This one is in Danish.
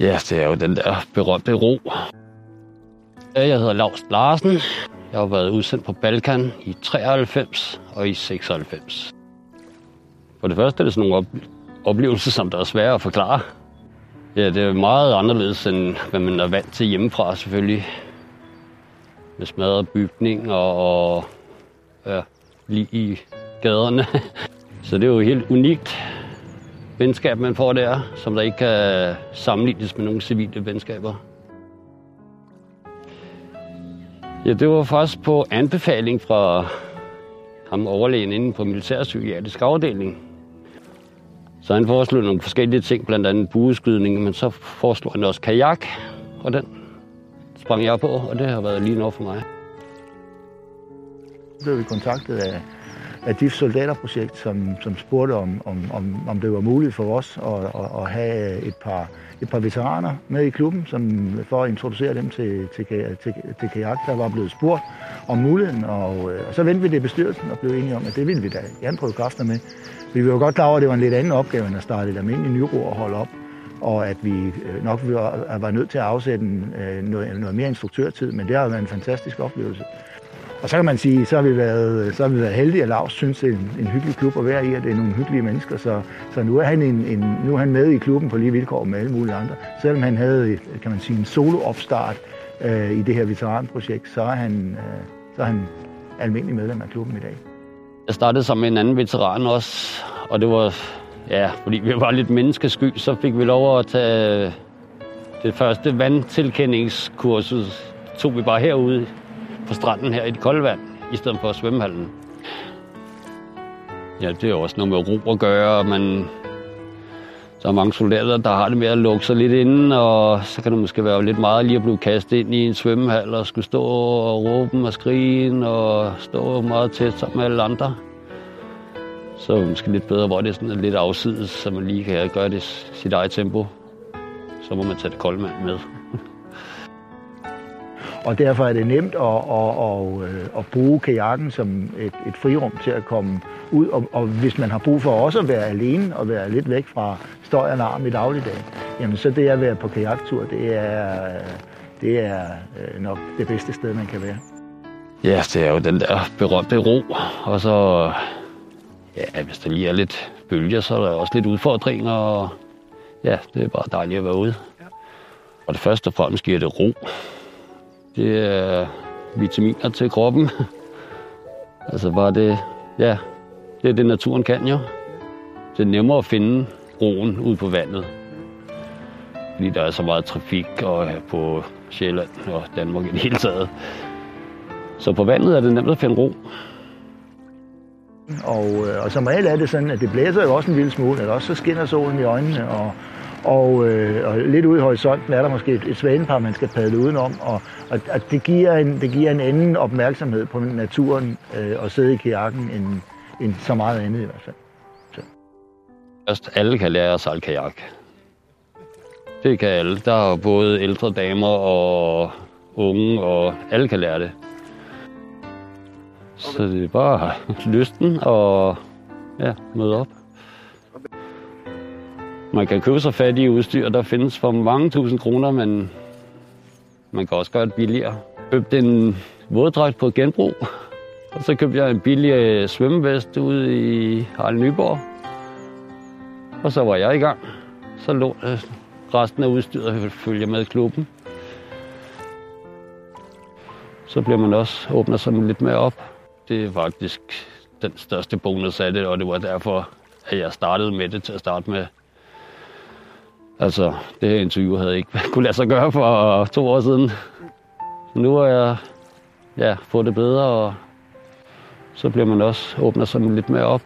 Ja, det er jo den der berømte ro. Jeg hedder Lars Larsen. Jeg har været udsendt på Balkan i 93 og i 96. For det første er det sådan nogle oplevelser, som der er svære at forklare. Ja, det er meget anderledes, end hvad man er vant til hjemmefra selvfølgelig. Med smadret bygning og, og ja, lige i gaderne. Så det er jo helt unikt venskab, man får der, som der ikke kan sammenlignes med nogle civile venskaber. Ja, det var faktisk på anbefaling fra ham overlægen inden på militærpsykiatrisk afdeling. Så han foreslog nogle forskellige ting, blandt andet bueskydning, men så foreslog han også kajak, og den sprang jeg på, og det har været lige noget for mig. Så blev vi kontaktet af, af DIF Soldaterprojekt, som, som spurgte, om, om, om, om det var muligt for os at, at, at have et par, et par veteraner med i klubben, som, for at introducere dem til, til, til, til kajak. Der var blevet spurgt om muligheden, og, øh, og så vendte vi det i bestyrelsen og blev enige om, at det ville vi da gerne prøve kræfter med. Vi var godt klar over, at det var en lidt anden opgave, end at starte et almindeligt Nyro og holde op og at vi øh, nok var, var nødt til at afsætte øh, noget, noget mere instruktørtid, men det har været en fantastisk oplevelse. Og så kan man sige, så har vi været, så har vi været heldige, at Lars synes, det er en, en hyggelig klub at være i, og det er nogle hyggelige mennesker. Så, så nu, er han en, en, nu er han med i klubben på lige vilkår med alle mulige andre. Selvom han havde kan man sige, en solo-opstart øh, i det her veteranprojekt, så er, han, øh, så er han almindelig medlem af klubben i dag. Jeg startede som en anden veteran også, og det var, ja, fordi vi var lidt menneskesky, så fik vi lov at tage øh, det første vandtilkendingskursus, tog vi bare herude på stranden her i det kolde vand, i stedet for svømmehallen. Ja, det er også noget med ro at gøre, men der er mange soldater, der har det med at lukke sig lidt inden, og så kan det måske være lidt meget lige at blive kastet ind i en svømmehal og skulle stå og råbe og skrige og stå meget tæt sammen med alle andre. Så er det måske lidt bedre, hvor det er sådan lidt afsides, så man lige kan gøre det i sit eget tempo. Så må man tage det kolde med. Og derfor er det nemt at, at, at, at bruge kajakken som et, et frirum til at komme ud. Og, og hvis man har brug for også at være alene og være lidt væk fra støj og larm i dagligdagen, jamen så det at være på kajaktur, det er, det er øh, nok det bedste sted, man kan være. Ja, det er jo den der berømte ro, og så, ja, hvis der lige er lidt bølger, så er der også lidt udfordringer, og ja, det er bare dejligt at være ude. Og det første og fremmest giver det ro. Det er vitaminer til kroppen. altså bare det, ja, det er det naturen kan jo. Det er nemmere at finde roen ude på vandet. Fordi der er så meget trafik og øh, på Sjælland og Danmark i det hele taget. Så på vandet er det nemt at finde ro. Og, øh, og som regel er det sådan, at det blæser jo også en lille smule, eller også så skinner solen i øjnene, og, og, øh, og lidt ude i horisonten er der måske et, et svanepar, man skal padle udenom, og, og, og det, giver en, det giver en anden opmærksomhed på naturen øh, at sidde i kajakken, end, end så meget andet i hvert fald. Så. Først alle kan lære at sejle kajak. Det kan alle. Der er både ældre damer og unge, og alle kan lære det. Så det er bare lysten og ja, møde op. Man kan købe sig fattige udstyr, der findes for mange tusind kroner, men man kan også gøre det billigere. Jeg købte en våddragt på genbrug, og så købte jeg en billig øh, svømmevest ude i Harald Nyborg. Og så var jeg i gang. Så lå øh, resten af udstyret følger med klubben. Så bliver man også åbner sig lidt mere op. Det er faktisk den største bonus af det, og det var derfor, at jeg startede med det til at starte med. Altså, det her interview havde ikke kunne lade sig gøre for to år siden. Nu er jeg ja, fået det bedre, og så bliver man også åbner sig lidt mere op.